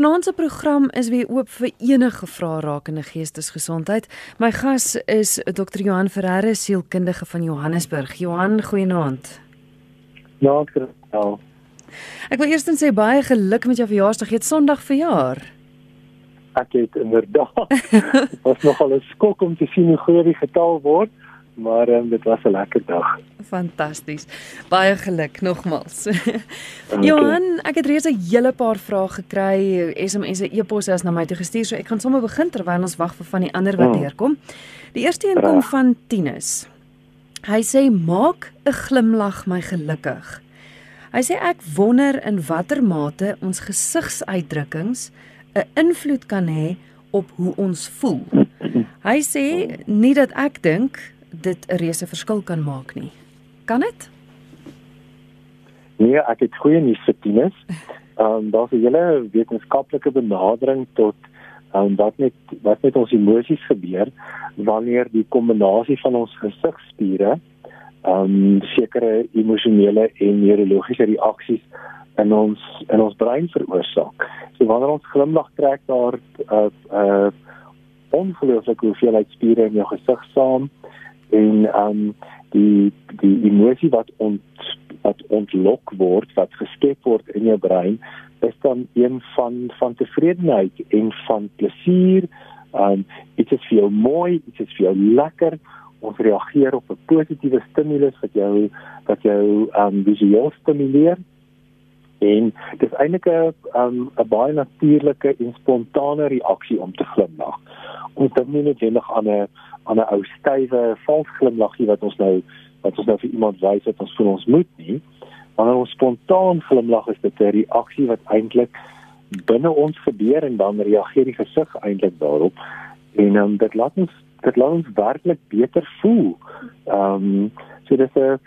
Vanaand se program is weer oop vir enige vrae rakende geestesgesondheid. My gas is Dr. Johan Ferreira, sielkundige van Johannesburg. Johan, goeienaand. Ja, Christel. Ek wil eers sê baie geluk met jou verjaarsdag. Jy het Sondag verjaar. Ek het inderdaad. Was nogal 'n skok om te sien hoe groot die getal word maar um, dit was 'n lekker dag. Fantasties. Baie geluk nogmals. Johan, ek het reeds 'n hele paar vrae gekry, SMS'e, e-posse as na my toe gestuur, so ek gaan sommer begin terwyl ons wag vir van die ander wat hmm. deurkom. Die eerste een kom van Tinus. Hy sê maak 'n glimlag my gelukkig. Hy sê ek wonder in watter mate ons gesigsuitdrukkings 'n invloed kan hê op hoe ons voel. Hy sê nie dat ek dink dit 'n reuse verskil kan maak nie. Kan dit? Nee, ek het goeie nuus vir tieners. Ehm um, daar's 'n hele wetenskaplike benadering tot ehm um, wat met wat met ons emosies gebeur wanneer die kombinasie van ons gesigspiere ehm um, sekere emosionele en neurologiese reaksies in ons in ons brein veroorsaak. So wanneer ons glimlag trek daar 'n uh, eh, uh, eh, ongelooflike hoeveelheid spiere in jou gesig saam en um die die emosie wat ont wat ontlok word wat geskep word in jou brein is dan een van van tevredenheid en van plesier. Um dit is veel mooi dit is veel lekker. Ons reageer op 'n positiewe stimulus wat jou wat jou um visueel stimuleer. En dit is eintlik 'n um 'n baie natuurlike en spontane reaksie om te glimlag ons dink nie noodwendig aan 'n aan 'n ou stywe vals glimlaggie wat ons nou wat ons nou vir iemand wys wat ons vir ons moet nie. Wanneer ons spontaan glimlag is dit 'n reaksie wat eintlik binne ons gebeur en dan reageer die gesig eintlik daarop. En um, dit laat ons dit laat ons werklik beter voel. Ehm um, so dis 'n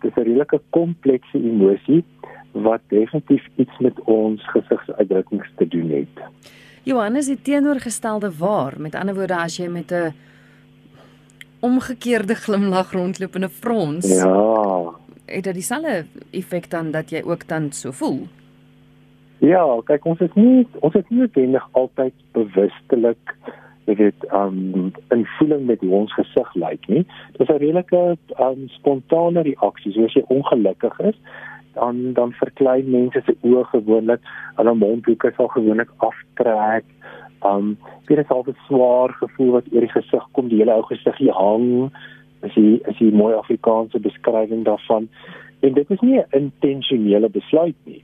dis 'n redelike komplekse emosie wat definitief iets met ons gesigsuitdrukkings te doen het. Johannes het teenoorgestelde waar. Met ander woorde as jy met 'n omgekeerde glimlag rondloop en 'n frons. Ja. Het dit dieselfde effek dan dat jy ook dan so voel? Ja, kyk ons is nie ons is nie noodwendig altyd bewustelik dit um in voeling met hoe ons gesig lyk nie. Dit is 'n redelike um spontane reaksie. So as jy ongelukkig is, dan dan verklein mense se oë gewoonlik, hulle mondhoeke sal gewoonlik aftrek Um dit is altyd swaar gevoel wat oor die gesig kom, die hele ou gesigie hang. As jy as jy mooi Afrikaanse beskrywing daarvan. En dit is nie 'n intentionele besluit nie.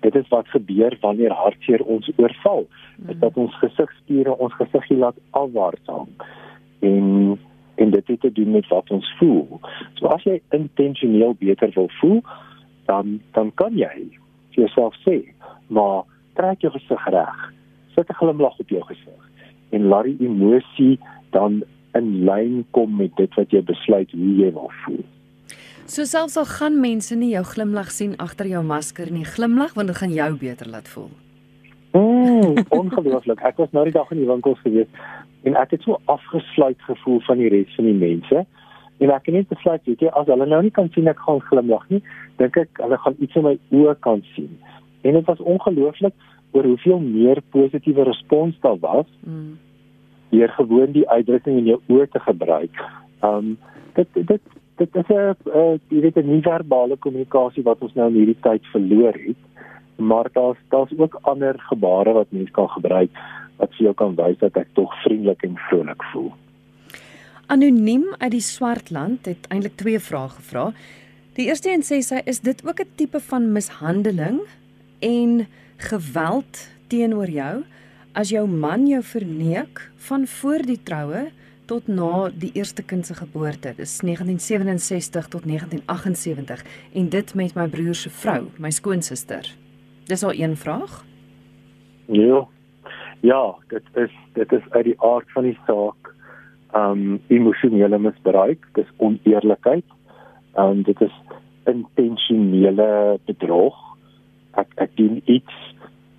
Dit is wat gebeur wanneer hartseer ons oorval. Mm. dat ons gesigspiere ons gesigie laat afwaarts hang. En en dit het te doen met wat ons voel. So as jy intentioneel beter wil voel, dan dan kan jy vir jouself sê, maar trek jou gesig reg sit 'n glimlag op jou gesig en laat die emosie dan in lyn kom met dit wat jy besluit hoe jy wil voel. So selfs al gaan mense nie jou glimlag sien agter jou masker nie, glimlag want dit gaan jou beter laat voel. Mm, ongelooflik. Ek was nou die dag in die winkels gewees en ek het so afgesluit gevoel van die res van die mense. En ek het net besluit, weet jy, as hulle nou nie kan sien ek gaan glimlag nie, dink ek hulle gaan iets in my oë kan sien. En dit was ongelooflik oor hoeveel meer positiewe respons daar was. Mm. Hier gewoon die uitdrukking in jou oë te gebruik. Um dit dit dit is 'n jy weet 'n nie-verbale kommunikasie wat ons nou in hierdie tyd verloor het. Maar daar's daar's ook ander gebare wat mense kan gebruik wat vir jou kan wys dat ek tog vriendelik en vrolik voel. Anoniem uit die Swartland het eintlik twee vrae gevra. Die eerste een sê sy is dit ook 'n tipe van mishandeling en geweld teenoor jou as jou man jou verneek van voor die troue tot na die eerste kind se geboorte. Dis 1967 tot 1978 en dit met my broer se vrou, my skoonsister. Dis al een vraag? Ja. Ja, dit is dit is uit die aard van die saak. Um emosionele misbruik, dis oneerlikheid. Um dit is intentionele bedrog. Ek ek doen iets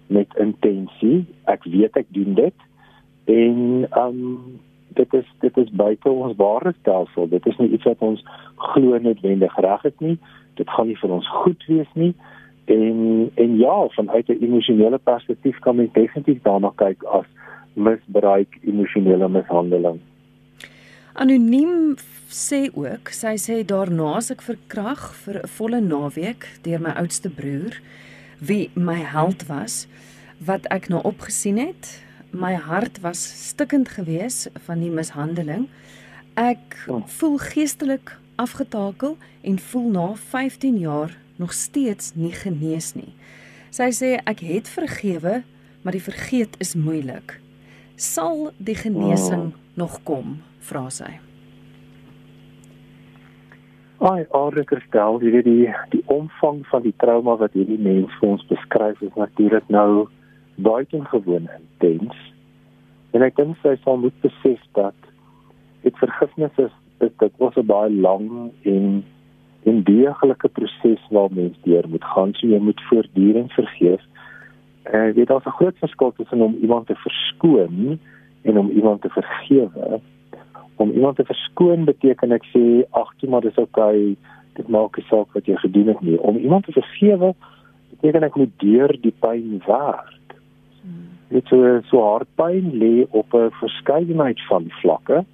met intensie. Ek weet ek doen dit en um dit is dit is buite ons waardestelsel. Dit is nie iets wat ons glo noodwendig reg het nie. Dit gaan nie vir ons goed wees nie. En en ja, vanuit 'n emosionele perspektief kan mens definitief daarna kyk as misbruik, emosionele mishandeling. Anoniem sê ook, sy sê daarna as ek verkrag vir 'n volle naweek deur my oudste broer wie my held was wat ek nou opgesien het. My hart was stikkend geweest van die mishandeling. Ek oh. voel geestelik afgetakel en voel na 15 jaar nog steeds nie genees nie. Sy sê ek het vergewe, maar die vergeet is moeilik. Sal die genesing oh. nog kom? vra sy. Ai, Arie stel jy weet die die omvang van die trauma wat hierdie mens vir ons beskryf is natuurlik nou buitengewoon intens. En ek dink sy sal moet besef dat dit vergifnis is dit dit was 'n baie lang en en deeglike proses waar mens deur moet gaan. So jy moet voortdurend vergeef. En uh, dit is 'n groot verskil tussen om iemand te verskoon en om iemand te vergewe. Om iemand te verskoon beteken ek sê ag toe maar dis okay. Dit maak nie saak wat jy gedoen het nie. Om iemand te vergewe beteken ek moet deur die pyn werk. Dit so so hard pyn lê op 'n verskeidenheid van vlakke.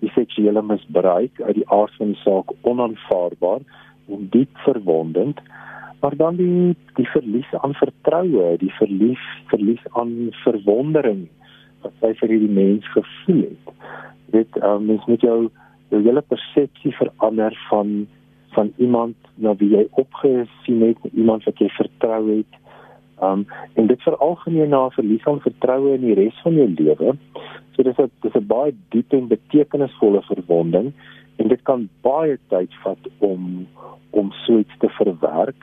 Die seksuele misbruik uit die aard van die saak onaanvaarbaar en diep verwondend maar dan die die verlies aan vertroue die verlies verlies aan verwondering wat sy vir hierdie mens gevoel het dit um, mens moet jou jou hele persepsie verander van van iemand na wie jy opgesien het, iemand wat jy vertrou het. Um en dit veralgemeen na verlies aan vertroue in die res van jou lewe. So dis 'n dis 'n baie diep en betekenisvolle verwonding en dit kan baie tyd vat om om so iets te verwerk.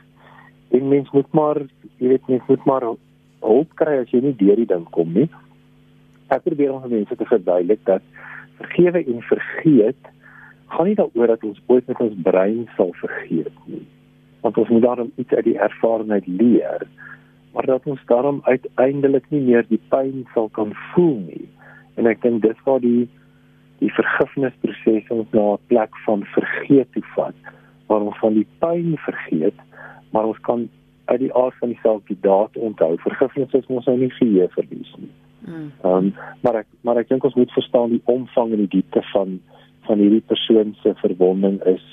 En mens moet maar, jy weet, mens moet maar hulp kry as jy nie deur die ding kom nie. Ek probeer om mense te verduidelik dat vergewe en vergeet gaan nie daaroor dat ons ooit met ons brein sal vergeet nie. Want ons moet daarom iets uit die ervaring uit leer, maar dat ons daarom uiteindelik nie meer die pyn sal kan voel nie. En ek dink dis waar die die vergifnisproses ons na 'n plek van vergeet toe vat, waar ons van die pyn vergeet, maar ons kan uit die aard van die saak die daad onthou. Vergifnis is mos nou nie geheue verlies nie. Mm. Ehm um, maar ek maar ek dink ons moet verstaan die omvang en die diepte van van hierdie persoon se verwonding is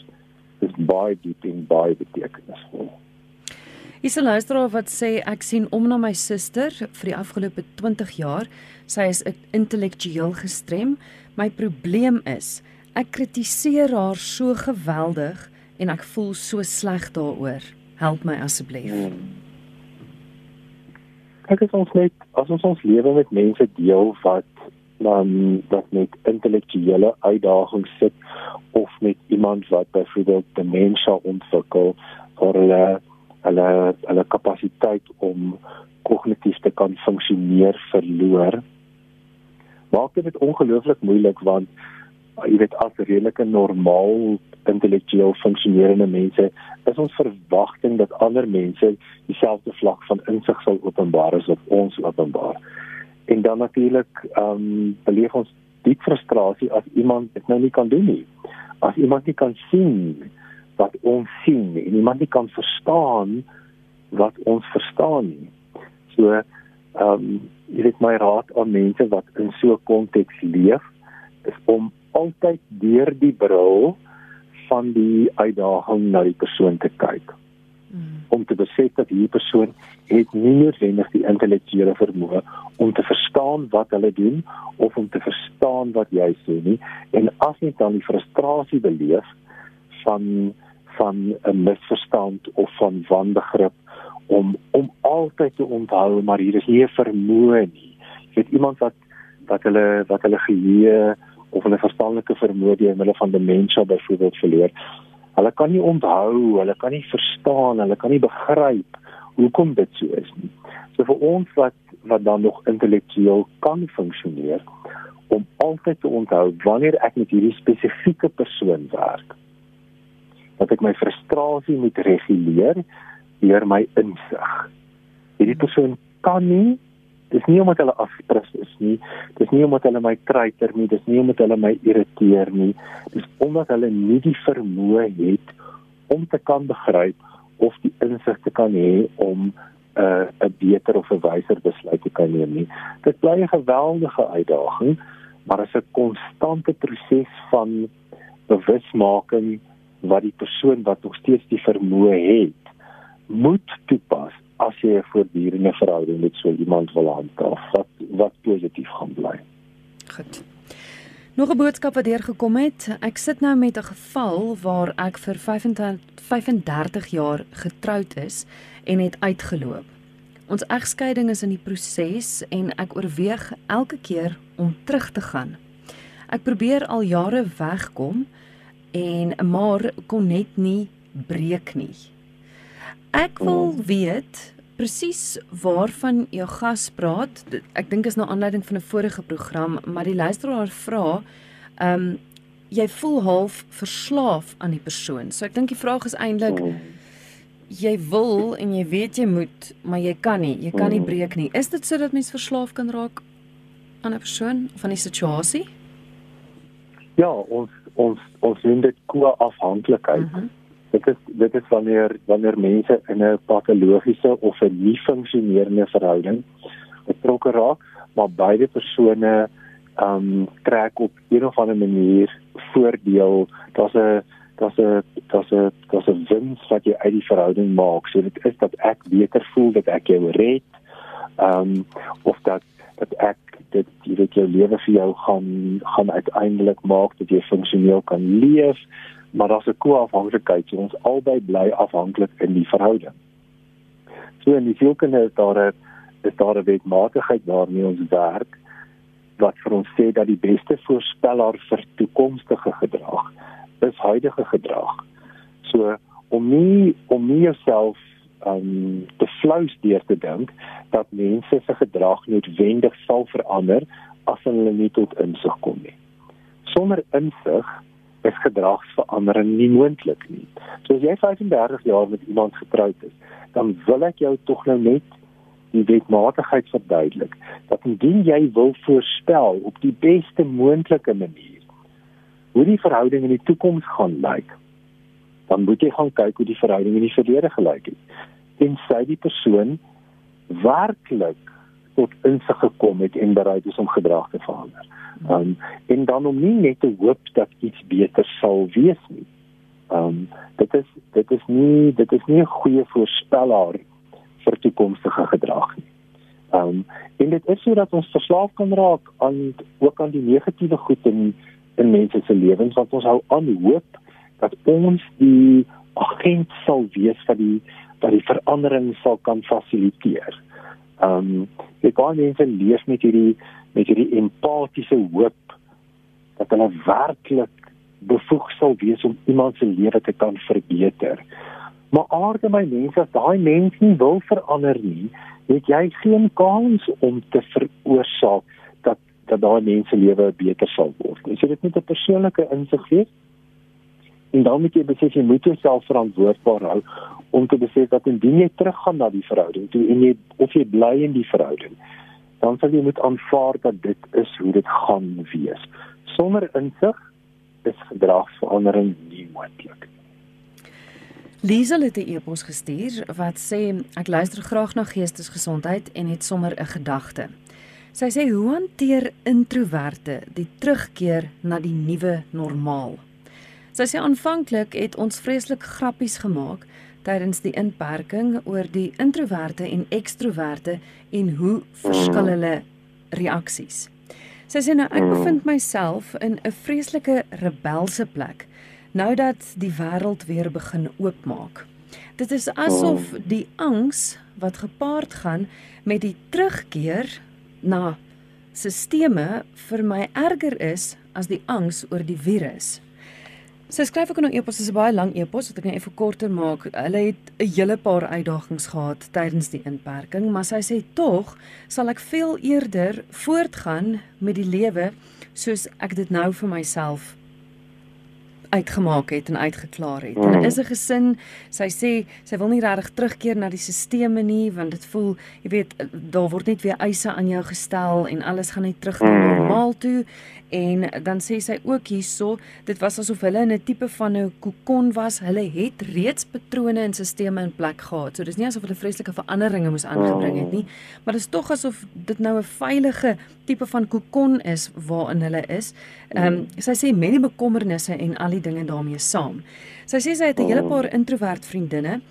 is baie diep en baie betekenisvol. Is 'n luisteraar wat sê ek sien om na my suster vir die afgelope 20 jaar. Sy is intellektueel gestrem. My probleem is ek kritiseer haar so geweldig en ek voel so sleg daaroor. Help my asseblief. Hmm kyk as ons net as ons ons lewe met mense deel wat dan wat met intellektuele uitdagings sit of met iemand wat byvoorbeeld demensie ontwikkel of hulle hulle hulle kapasiteit om kognitief te kan funksioneer verloor maak dit ongelooflik moeilik want jy weet as redelike normaal intellektueel funksionerende mense is ons verwagting dat ander mense dieselfde vlak van insig sal openbaar as wat ons openbaar. En dan natuurlik ehm um, beleef ons diep frustrasie as iemand dit nou nie kan doen nie. As iemand nie kan sien wat ons sien en iemand nie kan verstaan wat ons verstaan nie. So ehm um, jy weet my raad aan mense wat in so 'n konteks leef is om altyd deur die bril van die uitdaging na die persoon te kyk. Mm. Om te besef dat hierdie persoon het nie noodwendig die intellektuele vermoë om te verstaan wat hulle doen of om te verstaan wat jy sê nie en as jy dan die frustrasie beleef van van 'n misverstand of van wanbegrip om om altyd te onthou maar hier is nie 'n vermoë nie. Jy het iemand wat wat hulle wat hulle geheue of hulle verstandelike vermoë deur hulle van demensie byvoorbeeld verloor. Hulle kan nie onthou, hulle kan nie verstaan, hulle kan nie begryp hoekom dit so is nie. So vir ons wat wat dan nog intellektueel kan funksioneer om altyd te onthou wanneer ek met hierdie spesifieke persoon werk dat ek my frustrasie moet reguleer deur my insig. Hierdie persoon kan nie Dis nie omdat hulle afspris is nie. Dis nie omdat hulle my treiter nie, dis nie omdat hulle my irriteer nie. Dis omdat hulle nie die vermoë het om te kan begryp of die insig te kan hê om 'n uh, 'n beter of 'n wyser besluit te kan neem nie. Dit bly 'n geweldige uitdaging, maar is 'n konstante proses van bewusmaking wat die persoon wat nog steeds die vermoë het, moet toepas as jy 'n voortdurende verhouding met so iemand wil handhaaf wat wat positief gaan bly. Goed. Nog 'n boodskap wat deurgekom het. Ek sit nou met 'n geval waar ek vir 35 35 jaar getroud is en het uitgeloop. Ons egskeiding is in die proses en ek oorweeg elke keer om terug te gaan. Ek probeer al jare wegkom en maar kon net nie breek nie. Ek wil weet presies waarvan jou gas praat. Ek dink is na aanleiding van 'n vorige program, maar die luisteraar vra, ehm um, jy voel half verslaaf aan die persoon. So ek dink die vraag is eintlik jy wil en jy weet jy moet, maar jy kan nie. Jy kan nie breek nie. Is dit sodat mens verslaaf kan raak aan 'n persoon of aan die situasie? Ja, ons ons ons noem dit ko-afhanklikheid. Mm -hmm. Dit is dit is wanneer wanneer mense in 'n patologiese of 'n nie funksionerende verhouding betrokke raak, maar beide persone ehm um, trek op een of ander manier voordeel. Daar's 'n daar's 'n daar's 'n daar's 'n wins wat jy uit die verhouding maak. So dit is dat ek beter voel dat ek jou red. Ehm um, of dat dat ek dit jy weet jou lewe vir jou gaan gaan uiteindelik maak dat jy funksioneel kan leef maar daar's 'n koafhanklikheid so ons albei bly afhanklik in die verhouding so in die sielkunde is daar 'n is daar 'n wetmatigheid waarmee ons werk wat vir ons sê dat die beste voorspeller vir toekomstige gedrag is huidige gedrag so om nie om nie jouself um te flous deur te dink dat mense se gedrag noodwendig sal verander as hulle nie tot insig kom nie. Sonder insig is gedragsverandering nie moontlik nie. So as jy 35 jaar met iemand getroud is, dan wil ek jou tog nou net die wetmatigheid verduidelik dat indien jy wil voorspel op die beste moontlike manier hoe die verhouding in die toekoms gaan lyk, dan moet jy gaan kyk hoe die verhouding in die verlede gelyk het en sy die persoon werklik tot insig gekom het en bereid is om gedrag te verander. Um en dan om nie net te hoop dat iets beter sal wees nie. Um dit is dit is nie dit is nie 'n goeie voorspeller vir toekomstige gedrag nie. Um en dit is sodat ons verslaaf kan raak aan ook aan die negatiewe goed in in mense se lewens wat ons hou aan hoop dat ons die agent sal wees vir die dat die verandering sal kan fasiliteer. Ehm um, ek gaan mense leef met hierdie met hierdie empatiese hoop dat hulle werklik bevoeg sal wees om iemand se lewe te kan verbeter. Maar aarde my mense, as daai mens nie wil verander nie, het jy geen kans om te veroorsaak dat dat daai mense lewe beter sal word. Is dit net 'n persoonlike insig wees? En dan moet jy besef jy moet jouself verantwoordbaar hou om te besef dat indien jy teruggaan na die verhouding toe en jy of jy bly in die verhouding, dan sal jy moet aanvaar dat dit is hoe dit gaan wees. Sonder insig is gedragsverandering nie moontlik. Liesel het 'n e-pos gestuur wat sê ek luister graag na geestesgesondheid en het sommer 'n gedagte. Sy sê hoe hanteer introverte die terugkeer na die nuwe normaal? Sy sê aanvanklik het ons vreeslik grappies gemaak tydens die inperking oor die introverte en ekstroverte en hoe verskil hulle reaksies. Sy sê nou ek bevind myself in 'n vreeslike rebelse plek nou dat die wêreld weer begin oopmaak. Dit is asof die angs wat gepaard gaan met die terugkeer na sisteme vir my erger is as die angs oor die virus. Sy skryf ook in 'n e-pos, dis 'n baie lang e-pos wat ek net effe korter maak. Hulle het 'n hele paar uitdagings gehad tydens die inperking, maar sy sê tog sal ek veel eerder voortgaan met die lewe soos ek dit nou vir myself uitgemaak het en uitgeklaar het. Hulle is 'n gesin. Sy sê sy wil nie regtig terugkeer na die stelsels nie want dit voel, jy weet, daar word net weer eise aan jou gestel en alles gaan net terug na normaal toe. En dan sê sy ook hierso, dit was asof hulle in 'n tipe van 'n kokon was. Hulle het reeds patrone en stelsels in plek gehad. So dis nie asof hulle vreeslike veranderinge moes aangebring het nie, maar dit is tog asof dit nou 'n veilige tipe van kokon is waarin hulle is. Ehm um, sy sê met die bekommernisse en al die dinge daarmee saam. Sy sê sy het 'n hele paar introvert vriendinne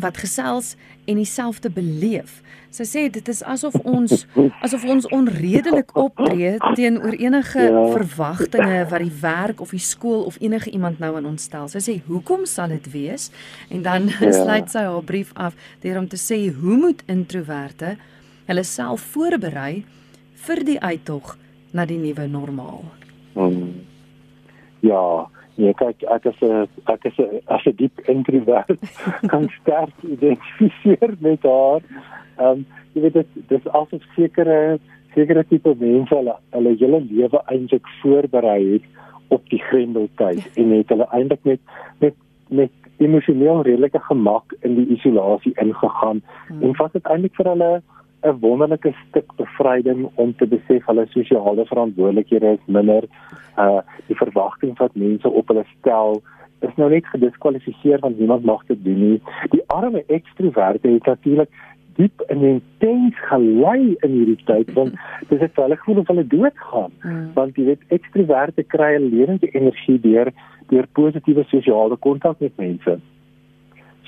wat gesels en dieselfde beleef. Sy sê dit is asof ons asof ons onredelik optree teenoor enige ja. verwagtinge wat die werk of die skool of enige iemand nou aan ons stel. Sy sê hoekom sal dit wees? En dan ja. sluit sy haar brief af deur om te sê hoe moet introverte hulle self voorberei vir die uittog na die nuwe normaal. Hmm. Ja, Nee, kyk, ek is 'n ek is 'n as 'n diep introvert kan sterk identifiseer met haar. Ehm um, jy weet dit dis asof sekere sekere tipe mense hulle hulle hele lewe eintlik voorberei het op die grendeltyd en het hulle eintlik met met met emosioneel redelike gemak in die isolasie ingegaan hmm. en wat dit eintlik vir hulle 'n wonderlike stuk bevryding om te besef hulle sosiale verantwoordelikhede is minder. Uh die verwagting wat mense op hulle stel is nou net gediskwalifiseer want niemand mag dit doen nie. Die arme ekstroverte het natuurlik diep en intens gelei in hierdie tyd want dis het hulle gevoel of hulle doodgaan. Mm. Want jy weet ekstroverte kry 'n lewende energie deur deur positiewe sosiale kontak met mense.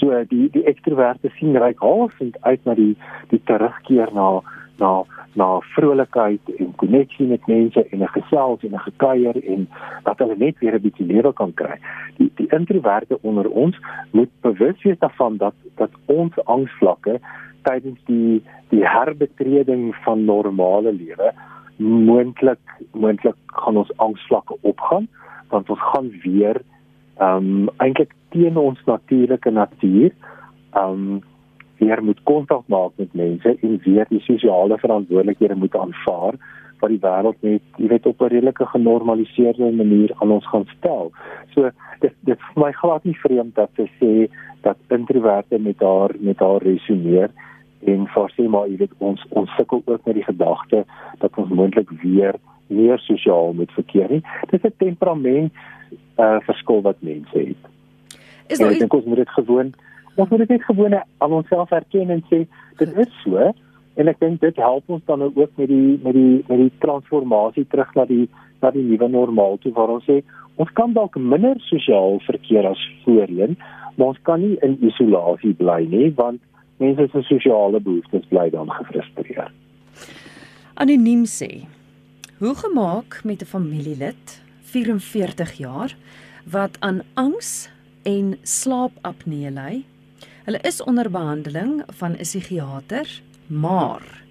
So die die ekstroverte sien ryk halfend uit na die die terugkeer na na na vrolikheid en koneksie met mense en 'n gesels en 'n gekuier en dat hulle net weer 'n bietjie lewe kan kry. Die die introverte onder ons moet bewus wees daarvan dat dat ons angsvlakke tydens die die herbetreding van normale lewe moontlik moontlik gaan ons angsvlakke opgaan want ons gaan weer ehm um, eintlik teen ons natuurlike natuur. Um weer moet kontak maak met mense en weer die sosiale verantwoordelikhede moet aanvaar wat die wêreld net, jy weet, op 'n redelike genormaliseerde manier aan ons gaan stel. So dit dit vir my glad nie vreemd dat sy sê dat introverte met haar met haar resoneer en forsie maar jy weet ons ons sukkel ook met die gedagte dat ons moontlik weer meer sosiaal moet verkeer nie. Dit is 'n temperament uh verskil wat mense het. Is nou ek dink ons moet dit gewoon ons moet dit net gewoon aan onsself erken en sê dit is so en ek dink dit help ons dan ook met die met die met die transformasie terug na die na die nuwe normaal toe waar ons sê ons kan dalk minder sosiaal verkeer as voorheen maar ons kan nie in isolasie bly nie want mense se sosiale behoeftes bly dan gefrustreer. Anoniem sê Hoe gemaak met 'n familielid 44 jaar wat aan angs en slaapapnee ly. Hulle is onder behandeling van 'n psigiater, maar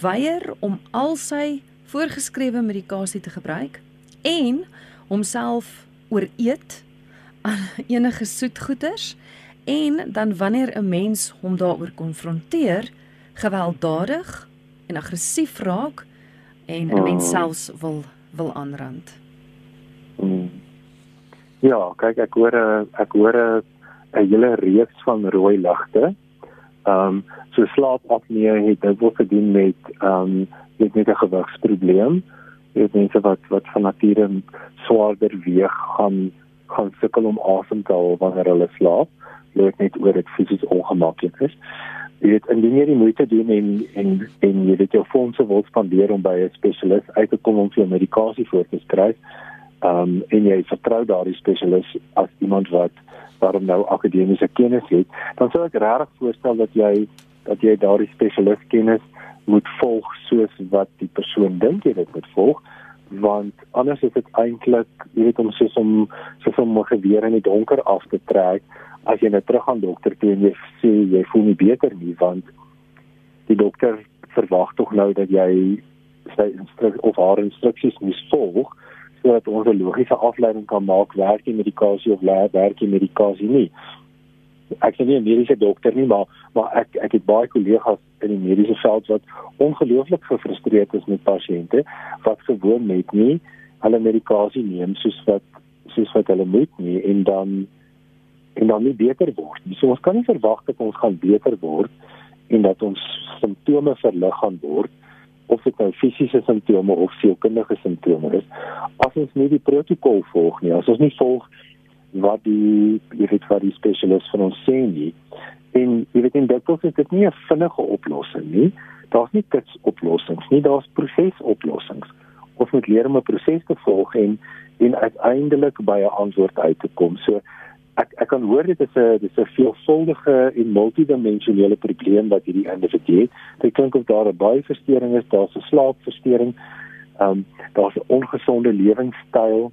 weier om al sy voorgeskrewe medikasie te gebruik en homself ooreet aan enige soetgoeders en dan wanneer 'n mens hom daaroor konfronteer, gewelddadig en aggressief raak en 'n mens oh. selfs wil wil aanrand. Ja, kyk ek hoor ek hoor 'n hele reeks van rooi ligte. Ehm um, so slaapapnee het dit ook gedoen met ehm um, met met 'n gewigsprobleem. Jy weet mense wat wat van nature swaarder weeg gaan gaan sukkel om asem te haal wanneer hulle slaap. Loop net oor dit fisies ongemaklik is. Jy weet indien jy die moeite doen en en en jy dit jou fondse wil spandeer om by 'n spesialis uit te kom om vir medikasie voor te skryf um, en jy vertrou daardie spesialis as iemand wat daarom nou akademiese kennis het, dan sou ek regtig voorstel dat jy dat jy daardie spesialis kennis moet volg soos wat die persoon dink jy dit moet volg want anders is dit eintlik jy weet om soos om soos om 'n geweer in die donker af te trek as jy net nou terug aan dokter toe en jy sê jy voel nie beter nie want die dokter verwag tog nou dat jy sy instruksies of haar instruksies moet volg sodat ons 'n logiese afleiding kan maak werk die medikasie of werk die medikasie nie. Ek is nie 'n mediese dokter nie, maar maar ek ek het baie kollegas in die mediese veld wat ongelooflik gefrustreerd is met pasiënte wat gewoon net nie hulle medikasie neem soos wat soos wat hulle moet nie en dan en dan nie beter word nie. So ons kan nie verwag dat ons gaan beter word en dat ons simptome verlig gaan word of dit nou fisiese simptome of sielkundige simptome is as ons nie die protokol volg nie as ons nie volg wat die jy weet wat die spesialis van ons sê nie en jy weet in dit is dit nie 'n vinnige oplossing nie daar's nie kits oplossings nie daar's prosesoplossings. Ons moet leer om 'n proses te volg en en uiteindelik by 'n antwoord uit te kom. So ek ek kan hoor dit is 'n dis 'n veelvuldige en multidimensionele probleem wat hierdie individu het. Dit klink of daar 'n baieversteuring is, daar's 'n slaapversteuring, ehm um, daar's 'n ongesonde lewenstyl.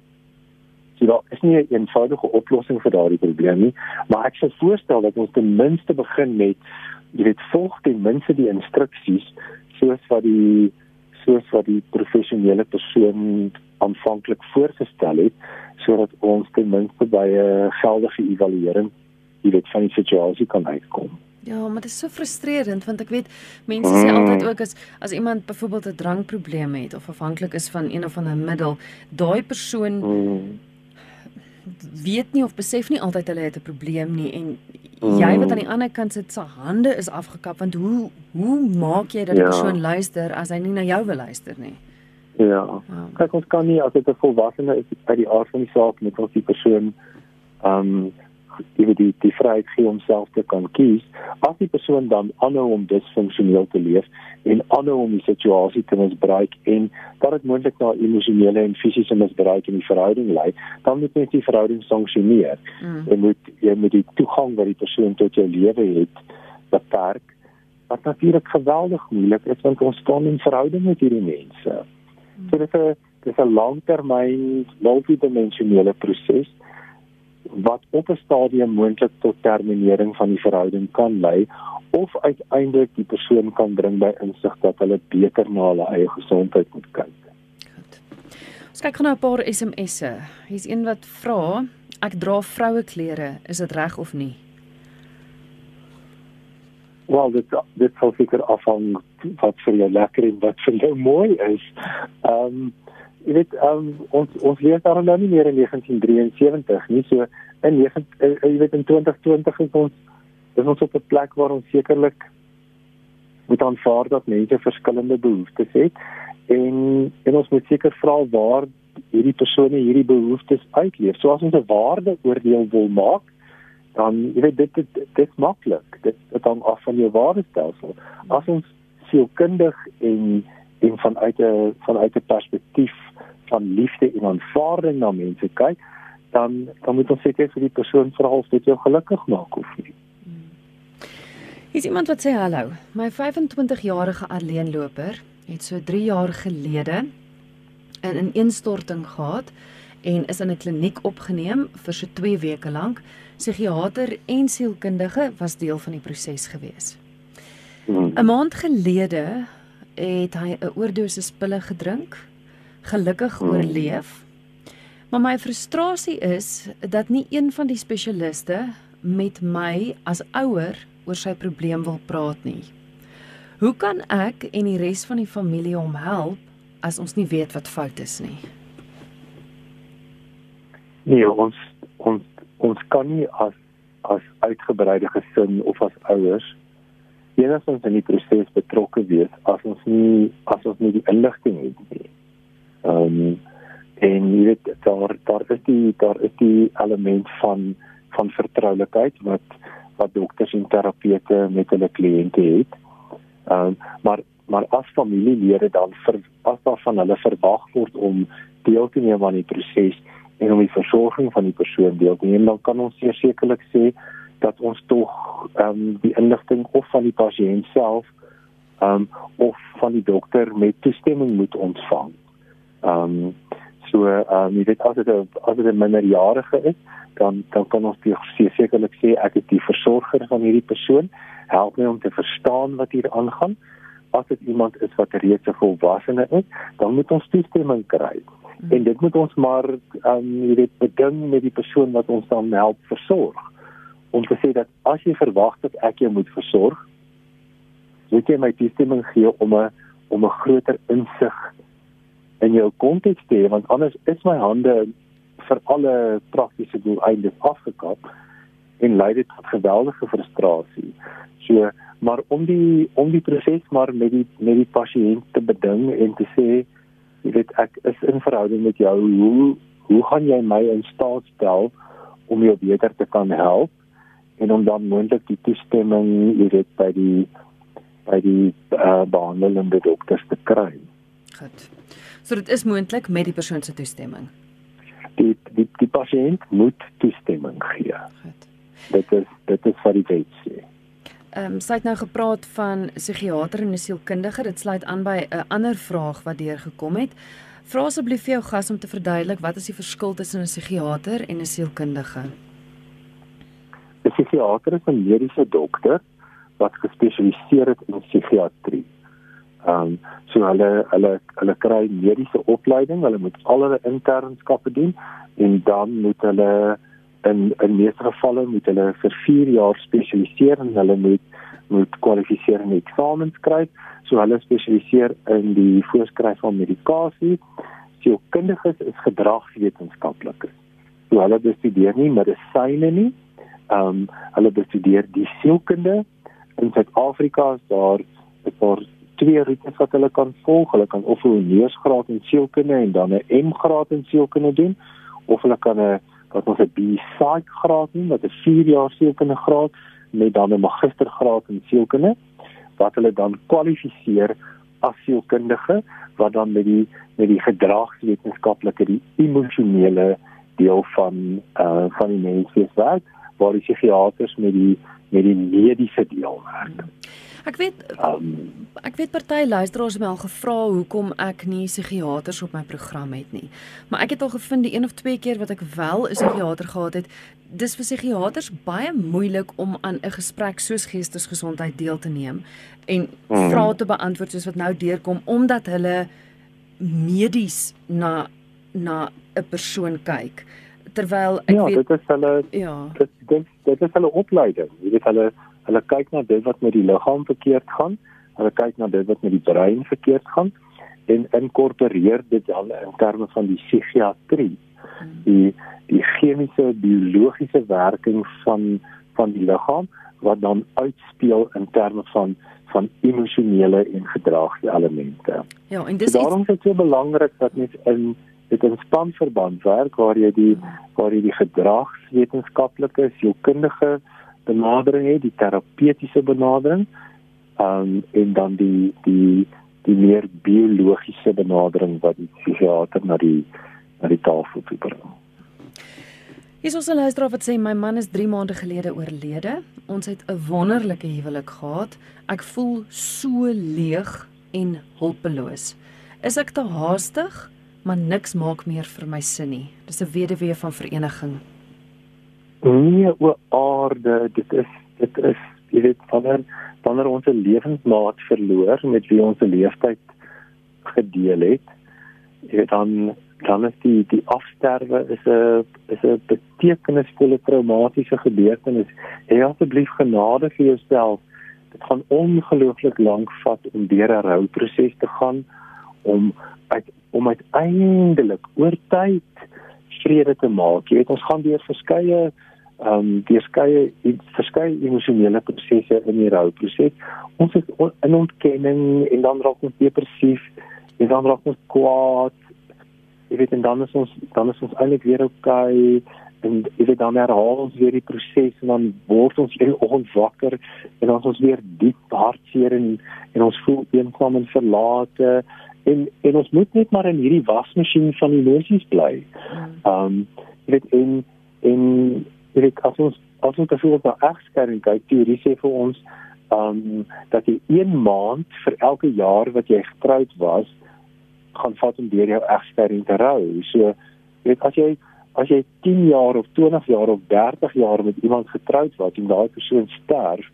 So daar is nie 'n eenvoudige oplossing vir daardie probleem nie, maar ek sou voorstel dat ons ten minste begin met jy weet volg ten minste die instruksies soos wat die soos wat die professionele persoon aanvanklik voorgestel het sodat ons ten minste by 'n geldige evaluering jy weet van die situasie kan uitkom. Ja, maar dit is so frustrerend want ek weet mense sê mm. altyd ook as as iemand byvoorbeeld 'n drankprobleem het of afhanklik is van een of ander middel, daai persoon mm. Weet nie of besef nie altyd hulle het 'n probleem nie en mm. jy wat aan die ander kant sit se hande is afgekap want hoe hoe maak jy dat die ja. persoon luister as hy nie na jou wil luister nie? Ja. ja. Kyk ons kan nie as dit 'n volwassene is by die aard van die saak met ons die persoon ehm um, die die die vryheid gee om self te kan kies as die persoon dan aanhou om disfunksioneel te leef en aanhou om die situasie te misbruik en dat dit moontlik na emosionele en fisiese misbruik in die verhouding lei dan moet mens die verhouding sanksioneer. Mm. en moet jy met die toegang wat die persoon tot jou lewe het beperk wat natuurlik geweldig moeilik is want ons staan in verhouding met hierdie mense. So dit is 'n dis 'n langtermyn multidimensionele proses wat op 'n stadium moontlik tot terminering van die verhouding kan lei of uiteindelik die persoon kan bring by insig dat hulle beter na hulle eie gesondheid moet kyk. Goed. Ons kyk nou 'n paar SMS'e. Hier's een wat vra: Ek dra vroue klere, is dit reg of nie? Wel, dit dit sal seker afhang wat vir jou lekker en wat vir jou mooi is. Ehm um, jy weet um, ons ons leef daar nou nie meer in 1973 nie. So in 9 uh, jy weet in 2020 is ons is ons op 'n plek waar ons sekerlik moet aanvaar dat mense verskillende behoeftes het en en ons moet seker vra waar hierdie persone hierdie behoeftes uitleef. So as ons 'n waardeoordeel wil maak, dan jy weet dit dit dit maklik dit dit hang af van jou waardestelsel as ons sielkundig en en vanuit 'n vanuit 'n perspektief van liefde en aanvaarding na mense kyk dan dan moet ons seker vir die persoon vra of dit jou gelukkig maak of nie Is iemand wat sê hallo my 25-jarige alleenloper het so 3 jaar gelede in 'n ineenstorting gehad en is in 'n kliniek opgeneem vir so 2 weke lank psigiater en sielkundige was deel van die proses gewees. Hmm. 'n Maand gelede het hy 'n oordosis pille gedrink, gelukkig hmm. oorleef. Maar my frustrasie is dat nie een van die spesialiste met my as ouer oor sy probleem wil praat nie. Hoe kan ek en die res van die familie hom help as ons nie weet wat fout is nie? Nee, ons ons ons kan nie as as uitgebreide gesin of as ouers enigstens in die proses betrokke wees as ons nie as ons nie die inligting het nie. Ehm um, en jy weet daar daar is die daar is die element van van vertroulikheid wat wat dokters en terapeute met hulle kliënte het. Ehm um, maar maar as familielede dan vir as daar van hulle verwag word om deel te neem aan die proses en om die versorging van die persoon deel te neem, dan kan ons sekerlik sê dat ons tog ehm um, die inligting of van die pasiënt self ehm um, of van die dokter met toestemming moet ontvang. Ehm um, so ehm um, jy weet as dit as dit 'n minderjarige is, dan dan kan ons sekerlik sê ek is die versorger van hierdie persoon, help my om te verstaan wat hier aangaan. As dit iemand is wat reeds 'n volwassene is, dan moet ons toestemming kry. Mm. En dit moet ons maar ehm um, jy weet beding met die persoon wat ons dan help versorg. Om te sê dat as jy verwag dat ek jou moet versorg, moet jy my toestemming gee om 'n om 'n groter insig in jou konteks te hê want anders is my hande vir alle praktiese doeleindes afgekap en lei dit tot geweldige frustrasie. So, maar om die om die proses maar met die met die pasiënt te beding en te sê, jy weet ek is in verhouding met jou, hoe hoe gaan jy my in staat stel om jou beter te kan help en om dan moontlik die toestemming, jy weet by die by die uh, behandelende dokters te kry. Goed. So dit is moontlik met die persoon se toestemming. Die die die pasiënt moet toestemming gee. Goed. Dit is dit is vir die wet sê. Ehm um, sy het nou gepraat van psigiater en 'n sielkundige. Dit sluit aan by 'n ander vraag wat deurgekom het. Vra asseblief vir jou gas om te verduidelik wat is die verskil tussen 'n psigiater en 'n sielkundige? Psigiater is 'n mediese dokter wat gespesialiseer het in psigiatrie. Ehm um, so hulle hulle hulle kry mediese opleiding, hulle moet al hulle internskappe doen en dan moet hulle in in meeste gevalle moet hulle vir 4 jaar spesialiseer en hulle moet moet kwalifiserende eksamens skryf. So hulle spesialiseer in die voorskrif van medikasie. Sielkundiges is gedragswetenskaplikes. So hulle bestudeer nie medisyne nie. Ehm um, hulle bestudeer die sielkunde in Suid-Afrika is daar 'n paar twee roetes wat hulle kan volg. Hulle kan of 'n neusgraad in sielkunde en dan 'n M-graad in sielkunde doen of hulle kan 'n wat ons 'n B-psych graad doen, wat 'n 4 jaar sielkunde graad met dan 'n magistergraad in sielkunde wat hulle dan kwalifiseer as sielkundige wat dan met die met die gedragswetenskaplike die emosionele deel van uh van die mens werk waar die psigiaters met die met die mediese deel werk. Ek weet um, ek weet party luisteraars het my al gevra hoekom ek nie psigiaters op my program het nie. Maar ek het al gevind die een of twee keer wat ek wel 'n psigiater gehad het, dis vir psigiaters baie moeilik om aan 'n gesprek soos geestesgesondheid deel te neem en hmm. vrae te beantwoord soos wat nou deurkom omdat hulle medies na na 'n persoon kyk terwyl ek ja, weet Ja, dit is hulle ja. Dit dit, dit is hulle opleiding. Jy weet hulle hulle kyk na dit wat met die liggaam verkeerd gaan. Hulle kyk na dit wat met die brein verkeerd gaan en inkorporeer dit dan in terme van die psigiatrie. Die die chemiese biologiese werking van van die liggaam wat dan uitspeel in terme van van emosionele en gedragselemente. Ja, en dis daarom is dit so belangrik dat mens in dit in spanverband werk waar jy die waar jy die gedragswetenskaplike sielkundige benadering het, die terapeutiese benadering, um, en dan die die die meer biologiese benadering wat die psigiater na die na die tafel toe bring. Hier is 'n luisteraar wat sê my man is 3 maande gelede oorlede. Ons het 'n wonderlike huwelik gehad. Ek voel so leeg en hulpeloos. Is ek te haastig? Maar niks maak meer vir my sin nie. Dis 'n weduwee van vereniging. Nee, o aarde, dit is dit is jy weet wanneer wanneer ons 'n lewensmaat verloor met wie ons 'n leeftyd gedeel het, jy weet dan dan is die die afsterwe is 'n is 'n betekenisvolle traumatiese gebeurtenis. Hê asseblief genade vir jouself. Dit gaan ongelooflik lank vat om deur 'n rouproses te gaan om uit om uiteindelik oor tyd vrede te maak. Jy weet ons gaan deur verskeie ehm um, verskeie verskeie emosionele prosesse in die rouproses. Ons is in ontkenning en dan raak ons depressief en dan raak ons kwaad. Jy weet en dan is ons dan is ons eintlik weer okay en jy weet dan herhaal ons weer die proses en dan word ons een oggend wakker en dan ons weer diep hartseer en en ons voel eensaam en verlate en en ons moet net maar in hierdie wasmasjien van emosies bly. Ehm um, jy weet en en jy weet as ons as ons byvoorbeeld na egskeiding kyk, teorie sê vir ons ehm um, dat jy 1 maand vir elke jaar wat jy getroud was gaan vat om deur jou egskeiding te rou. So jy weet as jy as jy 10 jaar of 20 jaar of 30 jaar met iemand getroud was en daai persoon sterf,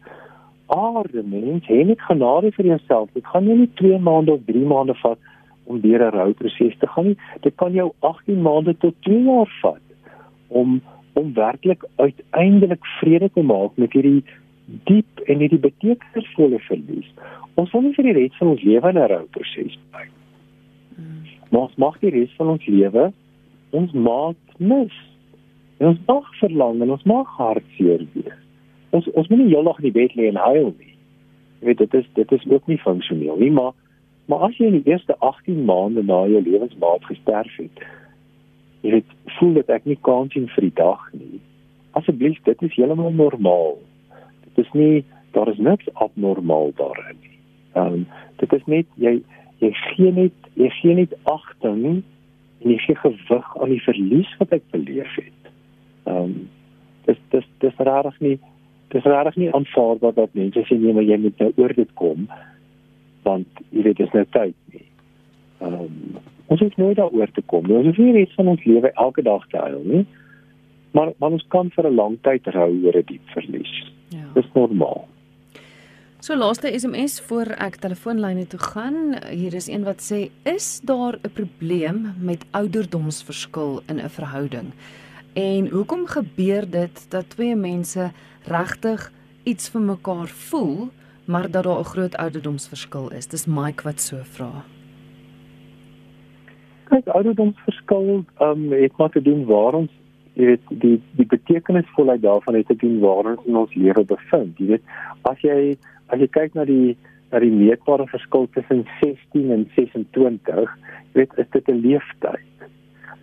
aarde mens, hê net genade vir jouself. Dit gaan nie net 2 maande of 3 maande vat om deur 'n rouproses te gaan nie. Dit kan jou 18 maande tot 2 jaar vat om om werklik uiteindelik vrede te maak met hierdie diep en hierdie betekenisvolle verlies. Ons wil nie vir die res van ons lewe in 'n rouproses bly. Hmm. Maar ons mag die res van ons lewe ons maak mis. En ons mag verlang en ons mag hartseer wees. Ons ons moet nie heeldag in die bed lê en huil nie. Jy weet dit is dit is ook nie funksioneel nie, maar maar as jy in die eerste 18 maande na jou lewensmaat gesterf het, jy weet voel dit ek nie kans sien vir die dag nie. Asseblief, dit is heeltemal normaal. Dit is nie daar is niks abnormaal daarin nie. Ehm um, dit is net jy jy gee net jy gee net agting en jy gee gewig aan die verlies wat ek beleef het. Ehm um, dis dis dis rarig nie dis rarig nie aanvaarbaar dat mense sê nee maar jy moet nou oor dit kom want jy weet dis nou tyd nie. Ehm um, ons het nooit daaroor te kom. Ons hoef nie net van ons lewe elke dag te huil nie. Maar maar ons kan vir 'n lang tyd hou oor 'n diep verlies. Ja. Dis normaal. So laaste SMS voor ek telefoonlyne toe gaan. Hier is een wat sê: "Is daar 'n probleem met ouderdomsverskil in 'n verhouding? En hoekom gebeur dit dat twee mense regtig iets vir mekaar voel, maar dat daar 'n groot ouderdomsverskil is?" Dis Mike wat so vra. Kyk, ouderdomsverskil um, het maar te doen waar ons jy weet die die betekenisvolheid daarvan het te doen waar ons in ons lewe bevind. Jy weet, as jy as jy kyk na die na die meetbare verskil tussen 16 en 26, weet is dit 'n leeftyd.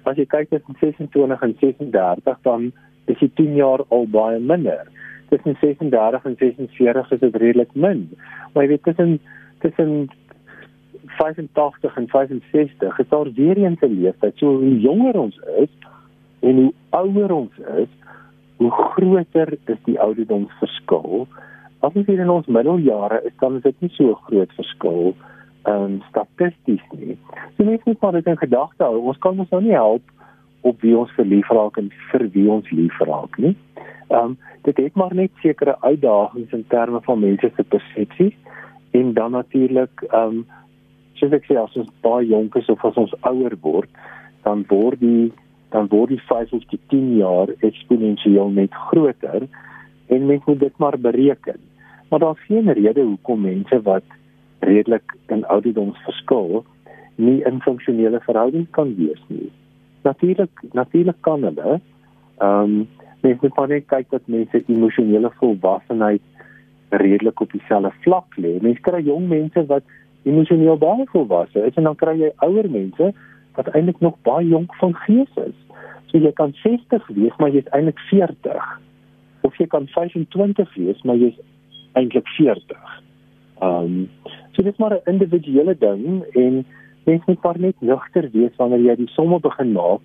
As jy kyk tussen 26 en 36, dan is dit 10 jaar al baie minder. Tussen 36 en 46 is dit redelik min. Maar jy weet tussen tussen 85 en 65 is daar weer eens 'n leeftyd. So hoe jonger ons is en hoe ouer ons is, hoe groter is die ouderdomsverskil as ons hier in ons middeljare is, dan is dit nie so groot verskil um statisties nie. So mense moet maar dit in gedagte hou. Ons kan ons nou nie help op wie ons verlief raak en vir wie ons lief raak nie. Um dit het maar net sekere uitdagings in terme van mense se persepsies en dan natuurlik um soos ek sê as ons baie jonk is of as ons ouer word, dan word die dan word die 5 of die 10 jaar eksponensieel net groter en mense moet dit maar bereken maar daar's geen rede hoekom mense wat redelik in ouderdoms verskil nie in funksionele verhoudings kan wees nie. Natuurlik natuurlik kan hulle ehm um, mense moet net kyk dat mense emosionele volwassenheid redelik op dieselfde vlak lê. Mense kry jong mense wat emosioneel baie volwasse is en dan kry jy ouer mense wat eintlik nog baie jonk van gees is. So jy kan 60 wees maar jy's eintlik 40 of jy kan 25 wees maar jy's eintlik 40. Ehm um, so dit is maar 'n individuele ding en mens moet maar net nugter wees wanneer jy die somme begin maak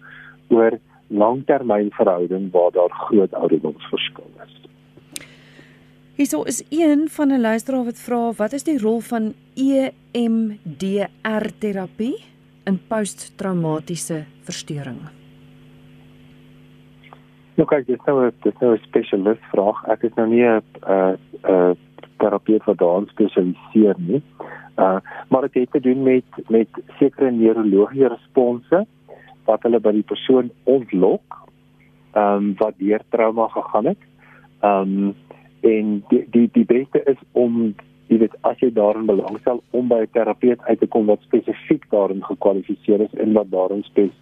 oor langtermynverhouding waar daar groot ouderdomsverskil is. Hierso is een van 'n luisteraar wat vra wat is die rol van EMDR terapie in posttraumatiese verstoring? Nou kyk, dit is nou 'n dit is nou 'n spesialist vraag. Ek is nou nie 'n 'n 'n terapeut wat daarin spesialiseer nie. Uh maar dit het te doen met met sekere neurologiese response wat hulle by die persoon ontlok, ehm um, wat deur trauma gegaan het. Ehm um, en die die die beste is om jy weet as jy daarin belangstel om by 'n terapeut uit te kom wat spesifiek daarin gekwalifiseer is en wat daarin spes,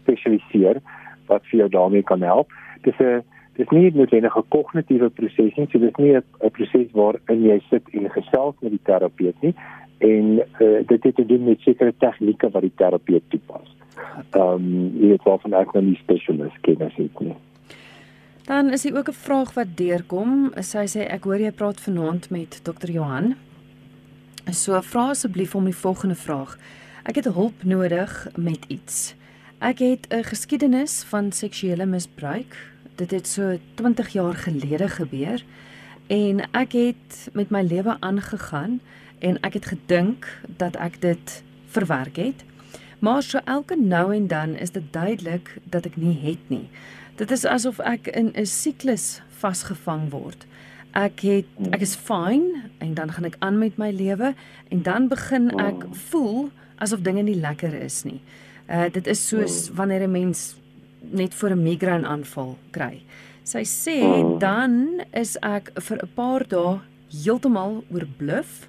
spesialiseer wat vir jou daarmee kan help dis 'n dis nie noodwendig 'n kognitiewe proses nie, so dis nie 'n proses waarin jy sit en gesels met die terapeut nie en uh, dit het te doen met sekere tegnieke wat die terapeut toepas. Ehm um, jy het wel van ek nou nie spesialis kennis het nie. Dan is hier ook 'n vraag wat deurkom. Sy sê ek hoor jy praat vanaand met Dr. Johan. So vra asseblief om die volgende vraag. Ek het hulp nodig met iets. Ek het 'n geskiedenis van seksuele misbruik. Dit het so 20 jaar gelede gebeur en ek het met my lewe aangegaan en ek het gedink dat ek dit verwerk het. Maar so elke nou en dan is dit duidelik dat ek nie het nie. Dit is asof ek in 'n siklus vasgevang word. Ek het ek is fyn en dan gaan ek aan met my lewe en dan begin ek voel asof dinge nie lekker is nie. Uh dit is soos wanneer 'n mens net vir 'n migraine aanval kry. Sy sê oh. dan is ek vir 'n paar dae heeltemal oorbluf.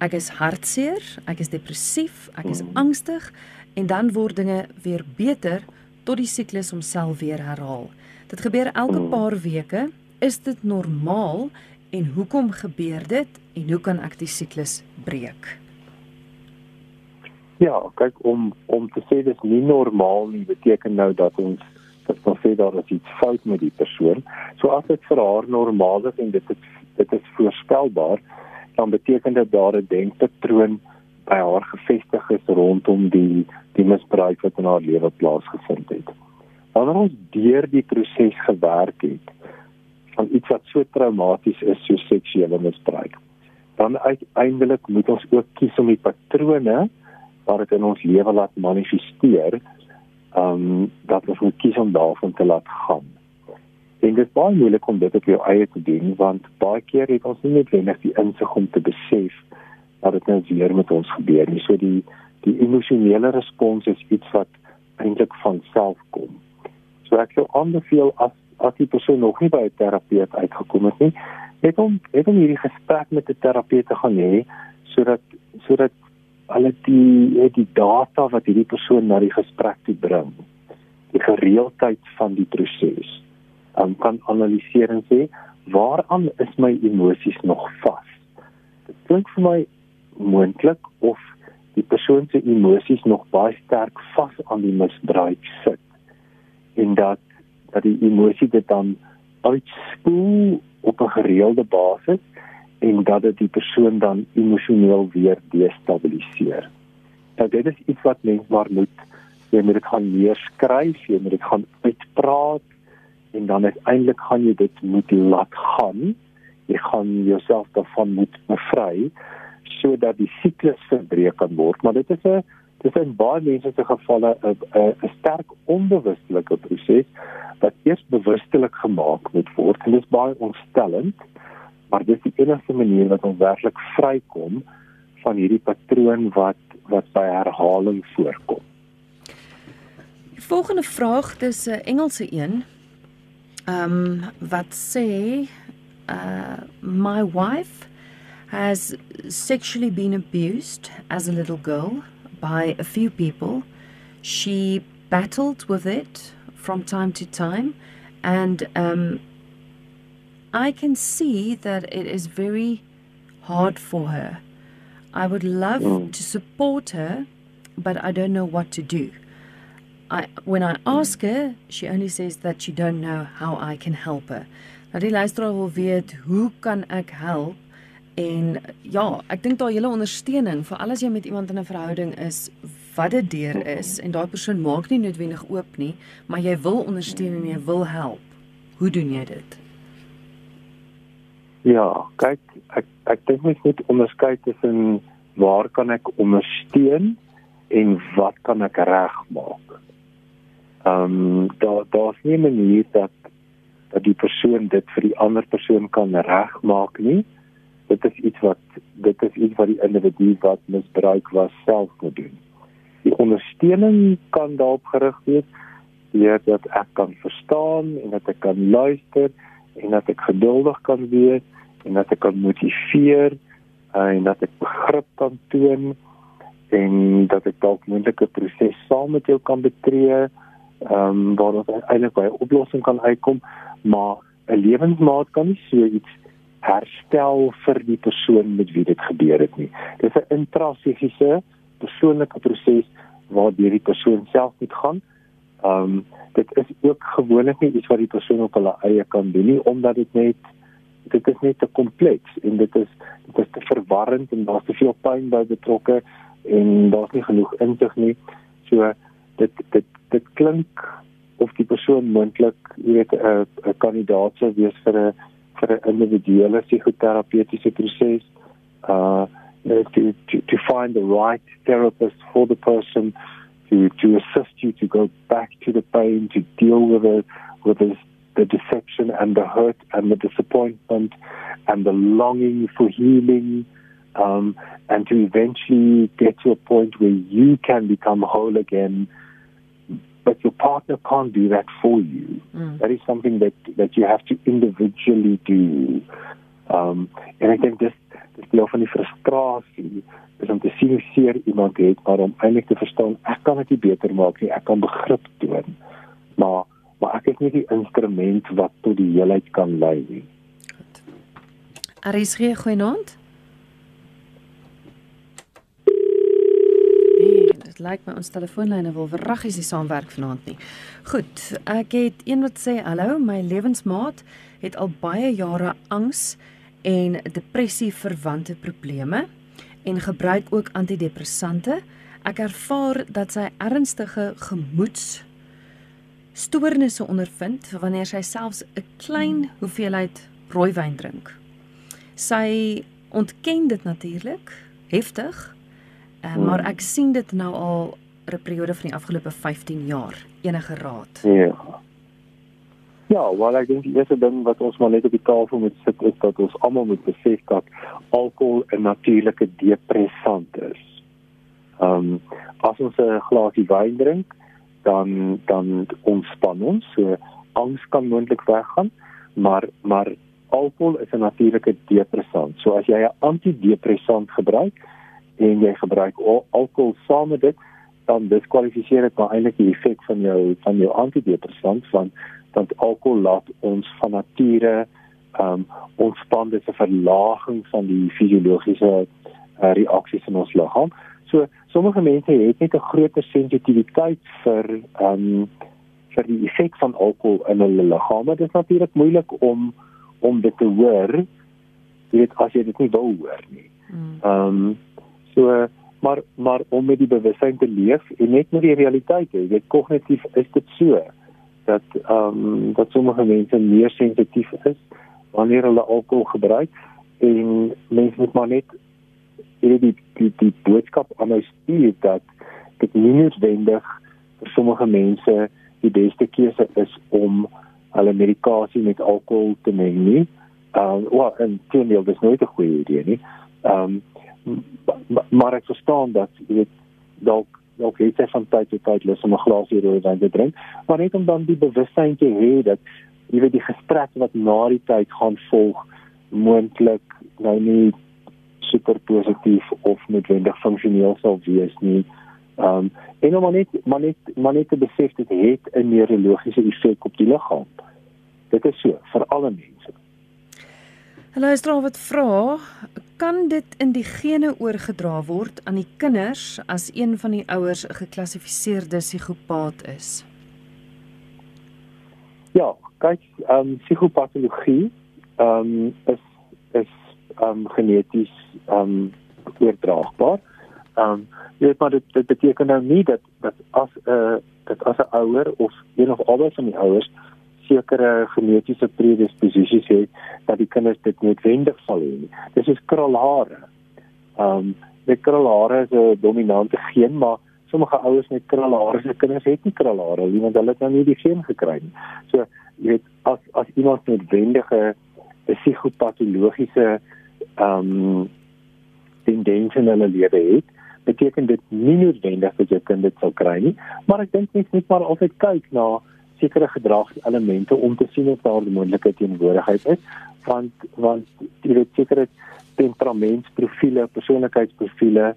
Ek is hartseer, ek is depressief, ek is oh. angstig en dan word dinge weer beter tot die siklus homself weer herhaal. Dit gebeur elke hmm. paar weke. Is dit normaal en hoekom gebeur dit en hoe kan ek die siklus breek? Ja, kyk om om te sê dit is nie normaal nie beteken nou dat ons dat ons sê daar is iets fout met die persoon. So as dit vir haar normaal is en dit is dit is voorspelbaar, dan beteken dit daar 'n denkpatroon by haar gevestig is rondom die die misbruik wat in haar lewe plaasgevind het. Wanneer ons deur die proses gewerk het van iets wat so traumaties is soos seksuele misbruik, dan uiteindelik moet ons ook kies om die patrone wat dit in ons lewe laat manifesteer, ehm um, dat ons moet kies om daarvan te laat gaan. En dit is baie moeilik om dit op jou eie te doen want baie keer het ons nie net wendig die insig om te besef dat dit nou weer met ons gebeur nie. So die die emosionele respons is iets wat eintlik van self kom. So ek sou aanbeveel as as die persoon nog nie by 'n terapeut uitgekom het nie, het hom het hom hierdie gesprek met 'n terapeut te gaan hê sodat sodat hulle die het die data wat hierdie persoon na die gesprek toe bring, die gereeldheid van die proses um, kan analiseer en sê waaraan is my emosies nog vas. Dit klink vir my moontlik of die persoon se emosies nog baie sterk vas aan die misbruik sit en dat dat die emosie dit dan uitspoel op 'n gereelde basis en dat dit die persoon dan emosioneel weer destabiliseer. Nou dit is iets wat mens maar moet jy moet dit gaan neerskryf, jy moet dit gaan uitpraat en dan uiteindelik gaan jy dit moet laat gaan. Jy gaan jouself daarvan moet bevry sodat die siklus verbreek kan word, maar dit is 'n dit is baie mense se gevalle 'n 'n sterk onbewustelike proses wat eers bewustelik gemaak moet word. Dit is baie ontstellend, maar dit is die enigste manier wat ons werklik vrykom van hierdie patroon wat wat by herhaling voorkom. Die volgende vraag, dis 'n Engelse een. Um, wat sê uh my wife has sexually been abused as a little girl by a few people. She battled with it from time to time, and um, I can see that it is very hard for her. I would love mm. to support her, but I don't know what to do. I, when I ask her, she only says that she don't know how I can help her. Nou die luisteraar wil weet, hoe kan ek help? En ja, ek dink daai hele ondersteuning vir alles jy met iemand in 'n verhouding is wat dit deur is en daai persoon maak nie noodwendig oop nie, maar jy wil ondersteun en jy wil help. Hoe doen jy dit? Ja, kyk, ek ek dink mens moet onderskei tussen waar kan ek ondersteun en wat kan ek regmaak. Ehm um, daar daar's nie 'n manier dat dat die persoon dit vir die ander persoon kan regmaak nie dit is iets wat dit is iets wat die individu wat misbruik was self moet doen. Die ondersteuning kan daarop gerig wees deur dat ek kan verstaan en dat ek kan luister en dat ek geduldig kan wees en dat ek kan motiveer uh, en dat ek begrip kan toon en dat ek dalk moontlike proses saam met jou kan betree ehm um, waar ons eintlik by 'n oplossing kan uitkom maar 'n lewensmaat kan nie so iets herstel vir die persoon met wie dit gebeur het nie. Dit is 'n intrasefiese persoonlike proses waardeur die persoon self moet gaan. Ehm um, dit is ook gewoonlik nie iets wat die persoon op hulle eie kan doen nie omdat dit net dit is net te kompleks en dit is dit is te verwarrend en daar's te veel pyn by betrokke en daar's nie genoeg insig nie. So dit dit dit klink of die persoon moontlik, jy weet, 'n 'n kandidaat sou wees vir 'n vir 'n individuele psigoterapeutiese proses uh to, to to find the right therapist for the person to to assist you to go back to the pain to deal with it with the, the deception and the hurt and the disappointment and the longing for healing um and to eventually get to a point where you can become whole again but your partner can't do that for you. Mm. That is something that that you have to individually do. Um en ek dink dis dis deel van die frustrasie is om te sien hoe seer iemand het, maar om eintlik te verstaan ek kan dit beter maak nie, ek kan begrip toon. maar maar ek is nie die instrument wat tot die heelheid kan lei nie. Aris gee goeienaand. Lyk my ons telefoonlyne wil verraggies nie saamwerk vanaand nie. Goed, ek het een wat sê hallo, my lewensmaat het al baie jare angs en depressie verwante probleme en gebruik ook antidepressante. Ek ervaar dat sy ernstige gemoeds stoornisse ondervind wanneer sy selfs 'n klein hoeveelheid rooiwyn drink. Sy ontken dit natuurlik heftig Uh, maar ek sien dit nou al 'n periode van die afgelope 15 jaar. Enige raad? Ja. Ja, wel ek dink die eerste ding wat ons maar net op die tafel moet sit is dat ons almal moet besef dat alkohol 'n natuurlike depressant is. Ehm um, as ons 'n glasie wyn drink, dan dan ontspan ons, so angs kan moontlik weggaan, maar maar alkohol is 'n natuurlike depressant. So as jy 'n antidepressant gebruik, en jy gebruik alkohol saam met dit dan diskwalifiseer dit maar eintlik die effek van jou van jou antidepressant want want alkohol laat ons van nature ehm um, ontspan dit 'n verlaging van die fisiologiese uh, reaksies in ons liggaam. So sommige mense het net 'n groter sensitiwiteit vir ehm um, vir die effek van alkohol in hulle liggaam. Dit is natuurlik moeilik om om dit te hoor. Jy weet as jy dit nie wil hoor nie. Hmm. Ehm um, So maar maar om met die bewustheid te leef en net met die realiteit, jy weet kognitief is dit so dat ehm um, dat sommige mense meer sensitief is wanneer hulle alkohol gebruik en mense moet maar net hierdie die die, die boodskap aan my stuur dat dit nie noodwendig vir sommige mense die beste keuse is om hulle medikasie met alkohol te meng nie. Ehm uh, well, en teenoor dis nooit 'n goeie idee nie. Ehm um, maar ek verstaan dat jy weet dalk dalk het jy van tyd tot tyd lus om 'n glasie rooi wyn te drink, maar net om dan die bewustheid te hê dat jy weet die gesprek wat na die tyd gaan volg moontlik nou nie super positief of noodwendig funksioneel sal wees nie. Um, en om net maar net maar net te besef dit het 'n neurologiese effek op die liggaam. Dit is so vir alle mense. Hallo, is daar wat vra? kan dit in die gene oorgedra word aan die kinders as een van die ouers 'n geklassifiseerde psigopaat is? Ja, kyk, ehm um, psigopatologie ehm um, is is ehm um, geneties ehm um, oordraagbaar. Ehm um, jy weet maar dit, dit beteken nou nie dat dat as 'n uh, dat as 'n ouer of een of albei van die ouers sekere genetiese predisposisies het dat die kinders dit noodwendig sal hê. Dis is krulhare. Ehm um, die krulhare is 'n dominante geen, maar sommige ouers met krulhare se kinders het nie krulhare nie want hulle het nou nie die geen gekry nie. So jy weet as as iemand noodwendige psigopatologiese ehm um, tendense in hulle lewe het, beteken dit nie noodwendig dat jou kind dit sal kry nie, maar ek dink mens moet maar altyd kyk na sekere gedragselemente om te sien of daar 'n moontlike teenwoordigheid is want want jy weet sekere temperamentsprofiele, persoonlikheidsprofiele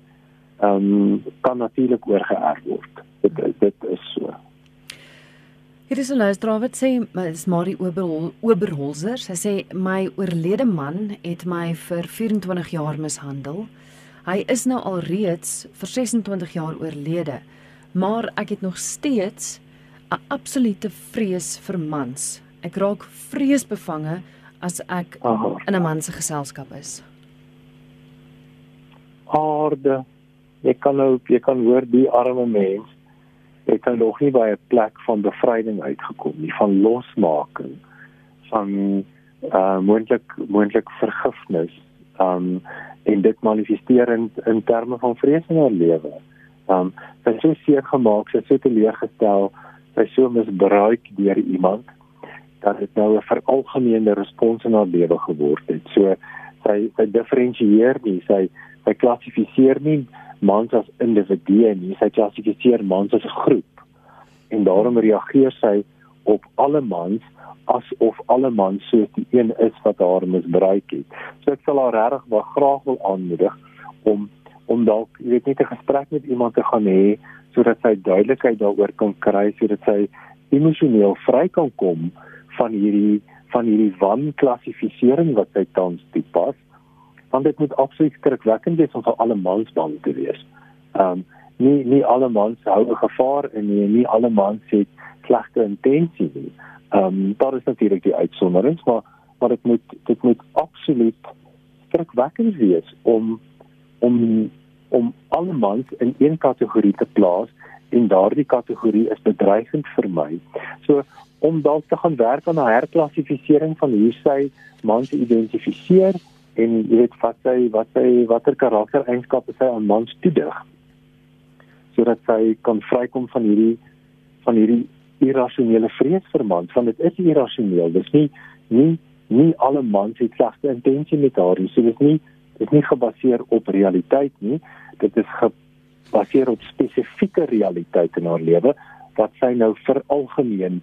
ehm um, kan natuurlik oorgeerf word. Dit dit is so. Hier is 'n luisteraar wat sê, "Maar dis Marie Oberhol, Oberholzer. Sy sê my oorlede man het my vir 24 jaar mishandel. Hy is nou al reeds vir 26 jaar oorlede, maar ek het nog steeds 'n absolute vrees vir mans. Ek raak vreesbevange as ek Aha. in 'n man se geselskap is. Aarde. Ek kan nou jy kan hoor die arme mens. Ek kan nog nie by 'n plek van bevryding uitgekom nie, van losmaking, van uh moontlik moontlik vergifnis. Um en dit manifesteer in in terme van vrees in haar lewe. Um sy het so seer gemaak, sy het so teleurgestel sy so misbruik deur iemand dat dit nou 'n veralgemeende respons in haar lewe geword het. So sy sy diferensieer nie, sy sy klassifiseer nie mans as individue nie, sy klassifiseer mans as 'n groep. En daarom reageer sy op alle mans asof alle mans soos die een is wat haar misbruik het. So ek sal haar regtig wel graag wil aanmoedig om om dalk, weet net 'n gesprek met iemand te gaan hê sodat sy duidelikheid daaroor kan kry sodat sy emosioneel vry kan kom van hierdie van hierdie wanklassifisering wat hy tans toepas want dit moet absoluut skrikwekkend wees om vir alle mans bang te wees. Ehm um, nie nie alle mans hou 'n gevaar en nie nie alle mans het slegte intensies nie. Ehm um, daar is natuurlik die uitsonderings maar maar dit moet dit moet absoluut skrikwekkend wees om om om alle mans in een kategorie te plaas en daardie kategorie is bedreigend vir my. So om dalk te gaan werk aan 'n herklassifisering van hoe sy mans identifiseer en jy weet wat sy wat sy watter karaktereienskappe sy aan mans toedig sodat sy kan vrykom van hierdie van hierdie irrasionele vrees vir mans want dit is irrasioneel dis nie nie nie alle mans het slegte intensie met haar nie so dis nie dis nie gebaseer op realiteit nie dit is gebaseer op spesifieke realiteite in haar lewe wat sy nou veralgemeen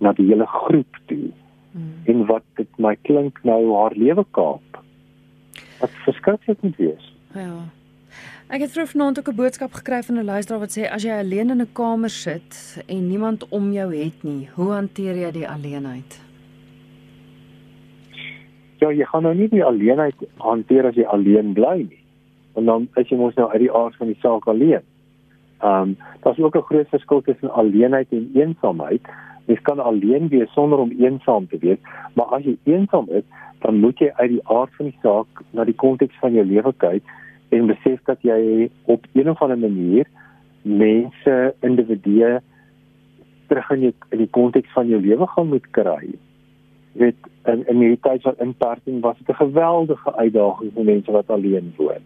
na die hele groep toe. Hmm. En wat dit my klink nou haar lewe kaap. Wat verskriklik moet wees. Ja. Ek het vanoggend ook 'n boodskap gekry van 'n luisteraar wat sê as jy alleen in 'n kamer sit en niemand om jou het nie, hoe hanteer jy die alleenheid? Ja, jy gaan nou nie die alleenheid hanteer as jy alleen bly nie en dan is jy mos nou uit die aard van die saak alleen. Ehm um, daar's ook 'n groot verskil tussen alleenheid en eensaamheid. Jy kan alleen wees sonder om eensaam te wees, maar as jy eensaam is, dan moet jy uit die aard van die saak na die konteks van jou lewe kyk en besef dat jy op 'n of ander manier mense, individue terug in die, in die konteks van jou lewe gaan moet kry. Weet in in hierdie tyd van inperking was dit 'n geweldige uitdaging vir mense wat alleen woon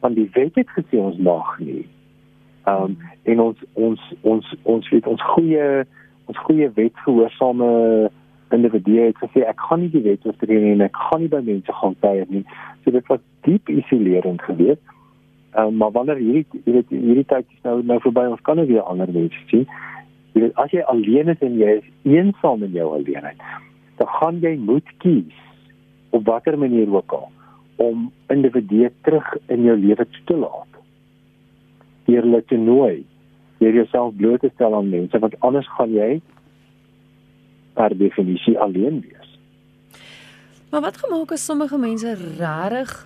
want die wet het gesê ons mag nie. Ehm um, en ons ons ons ons weet ons goeie ons goeie wetgehoorsame individue het gesê ek gaan nie die wet oortree nie en ek gaan nie by mense gaan kuier nie. So dit was diep isolerend geweest. Ehm um, maar wanneer hierdie weet hierdie tyd is nou nou verby ons kan weer ander mense sien. Jy weet as jy alleen is en jy is eensaam in jou alleenheid, dan gaan jy moet kies op watter manier ook al om individue terug in jou lewe toe te laat. Deur hulle te nooi, deur jouself bloot te stel aan mense wat anders gaan jy per definisie alleen wees. Maar wat gemaak as sommige mense regtig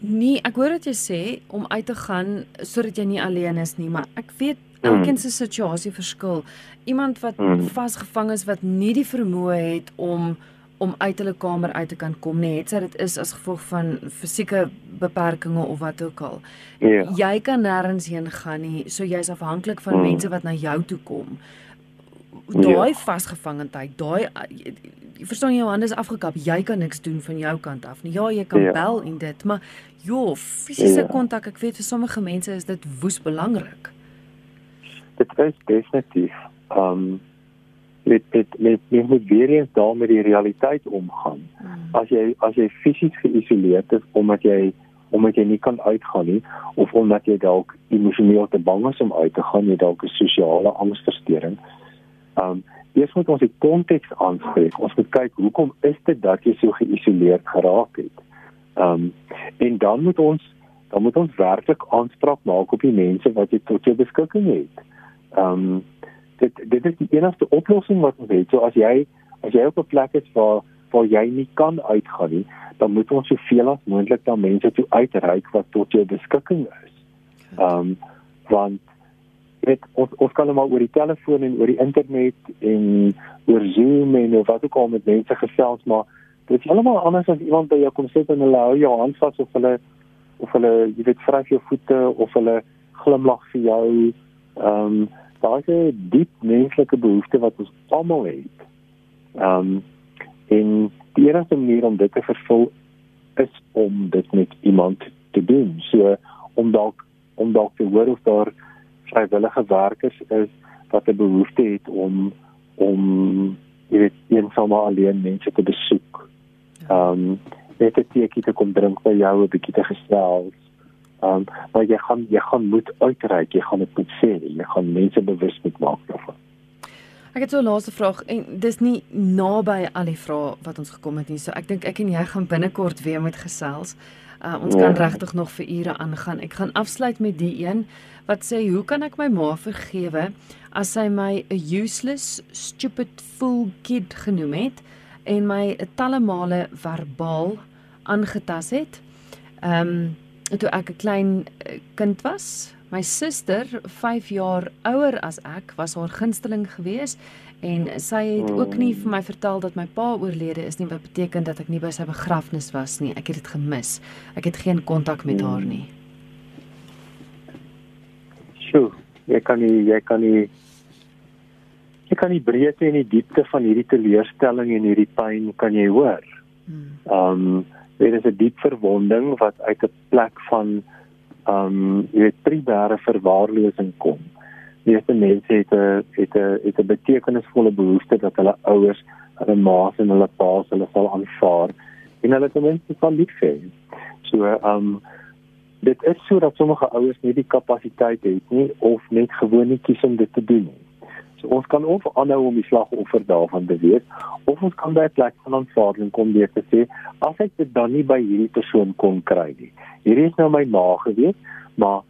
Nee, ek hoor wat jy sê om uit te gaan sodat jy nie alleen is nie, maar ek weet elkeen se situasie verskil. Iemand wat hmm. vasgevang is wat nie die vermoë het om om uit hulle kamer uit te kan kom nie, het sy dit is as gevolg van fisieke beperkings of wat ook al. Ja. Jy kan nêrens heen gaan nie, so jy's afhanklik van hmm. mense wat na jou toe kom. Daai ja. vasgevangenheid, daai jy verstaan jou hande is afgekap, jy kan niks doen van jou kant af nie. Ja, jy kan ja. bel en dit, maar jo, fisiese ja. kontak, ja. ek weet vir sommige mense is dit woes belangrik. Dit is definitief. Ehm um, met met met met moet weer eens daar met die realiteit omgaan. Hmm. As jy as jy fisies geïsoleerd is omdat jy omdat jy nie kan uitgaan nie of omdat jy dalk emosioneel te bang is om uit te gaan, jy dalk 'n sosiale angsversteuring. Um eers moet ons die konteks aanspreek. Ons moet kyk hoekom is dit dat jy so geïsoleerd geraak het. Um en dan moet ons dan moet ons werklik aanspraak maak op die mense wat jy tot jou beskikking het. Um dit dit is die enigste oplossing wat ons het. So as jy as jy op 'n plek is waar waar jy nie kan uitgaan nie, dan moet ons soveel as moontlik dan mense toe uitreik wat tot jou beskikking is. Ehm um, want dit ons ons kan maar oor die telefoon en oor die internet en oor Zoom en wat ook al met mense gesels, maar dit is almal anders as iemand by jou kom sit en hulle hou jou hand vas of hulle of hulle jy weet vryf jou voete of hulle glimlag vir jou. Ehm um, daar's 'n diep menslike behoefte wat ons almal het. Ehm um, en die enigste manier om dit te vervul is om dit met iemand te doen. So om dalk om dalk te hoor of daar vrywillige werkers is wat 'n behoefte het om om jy weet eensaam alleen mense te besoek. Ehm um, net 'n teekie te kom drink by jou 'n bietjie te gesels Um maar jy gaan jy gaan moet uitreik, jy gaan dit moet sê, jy gaan mense bewus moet maak daarvan. Ek het so 'n laaste vraag en dis nie naby al die vrae wat ons gekom het nie. So ek dink ek en jy gaan binnekort weer met gesels. Uh, ons ja. kan regtig nog vir ure aangaan. Ek gaan afsluit met die een wat sê hoe kan ek my ma vergewe as sy my 'n useless stupid fool kid genoem het en my talle male verbaal aangetas het. Ehm um, toe ek 'n klein eh, kind was, my suster, 5 jaar ouer as ek, was haar gunsteling geweest en sy het ook nie vir my vertel dat my pa oorlede is nie wat beteken dat ek nie by sy begrafnis was nie. Ek het dit gemis. Ek het geen kontak met haar nie. Sjoe, jy kan nie jy kan nie jy kan nie breedte en die diepte van hierdie teleurstelling en hierdie pyn kan jy hoor. Ehm um, dit is 'n diep verwonding wat uit 'n plek van ehm um, jy weet primêre verwaarlosing kom. Meeste mense het 'n het 'n het 'n betekenisvolle behoefte dat hulle ouers, hulle ma's en hulle pa's hulle sal aanvaar en hulle ten minste sal lief hê. So ehm um, dit is sodat sommige ouers nie die kapasiteit het nie of net gewoon nie kies om dit te doen nie. So ons kan of aanhou om die slagoffer daarvan te wees of ons kan by 'n plek van aanvaarding kom deur te sê as ek dit dan nie by hierdie persoon kon kry nie. Hierdie is nou my ma gewees, maar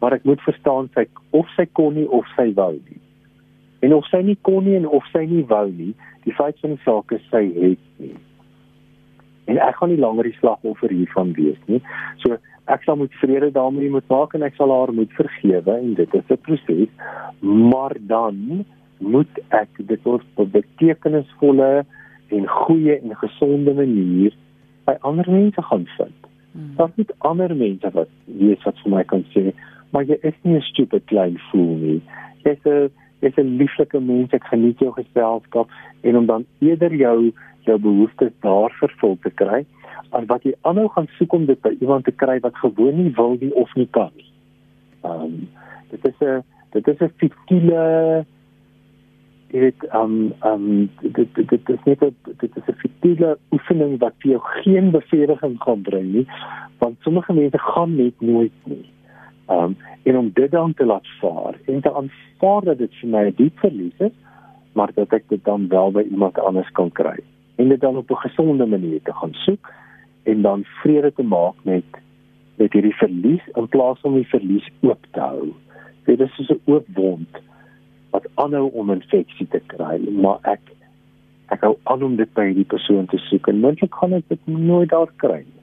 maar ek moet verstaan sy of sy kon nie of sy wou nie. En of sy nie kon nie en of sy nie wou nie, die feit van die saak is sy het nie. En ek gaan nie langer die slagoffer hiervan wees nie. So ek sal moet vrede daarmee moet maak en ek sal haar moet vergewe en dit is 'n proses maar dan moet ek dit op 'n betekenisvolle en goeie en gesonde manier by ander mense gaan vind. Hmm. Daar moet ander mense wat weet wat vir my kan sê, maar jy is nie 'n stupid klein fool nie. Jy's 'n jy's 'n lieflike mens, ek geniet jou geselskap en om dan eerder jou jou behoeftes daar vervul te kry as wat jy aanhou gaan soek om dit by iemand te kry wat gewoon nie wil nie of nie kan nie. Ehm um, dit is 'n dit is 'n fiktiele dit ehm ehm dit dit dit is net 'n dit is 'n fiktiele oefening wat vir jou geen bevrediging gaan bring nie want sommige mense gaan net nooit nie. Ehm um, en om dit dan te laat vaar en te aanvaar dat dit vir my 'n diep verlies is, maar dat ek dit dan wel by iemand anders kan kry en dit dan op 'n gesonde manier te gaan soek en dan vrede te maak met met hierdie verlies in plaas om die verlies oop te hou. Dit is soos 'n oop wond wat aanhou om infeksie te kry, maar ek ek hou aan om dit by hierdie persoon te soek en moontlik kan ek dit nooit daar kry nie.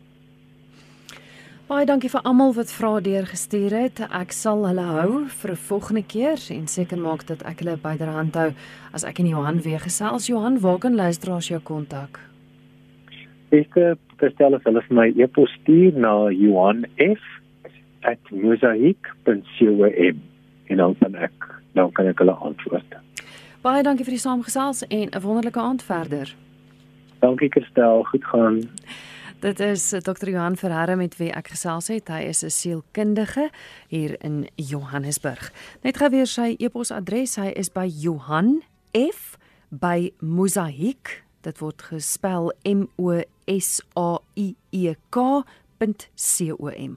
Baie dankie vir almal wat vrae deurgestuur het. Ek sal hulle hou vir 'n volgende keer en seker maak dat ek hulle byderhand hou as ek en Johan weer gesels. Johan, waar kan luisteraars jou kontak? Ek verstel as hulle vir my e-pos stuur na johanf@mosaic.com en dan kan ek dan kan ek hulle antwoord. Baie dankie vir die saamgesels en 'n wonderlike aand verder. Dankie Kirstel, goed gaan. Dit is Dr. Johan Ferreira met wie ek gesels het. Hy is 'n sielkundige hier in Johannesburg. Net gou weer sy e-posadres. Hy is by Johan F by Mosaic Dit word gespel M O S A I E K.com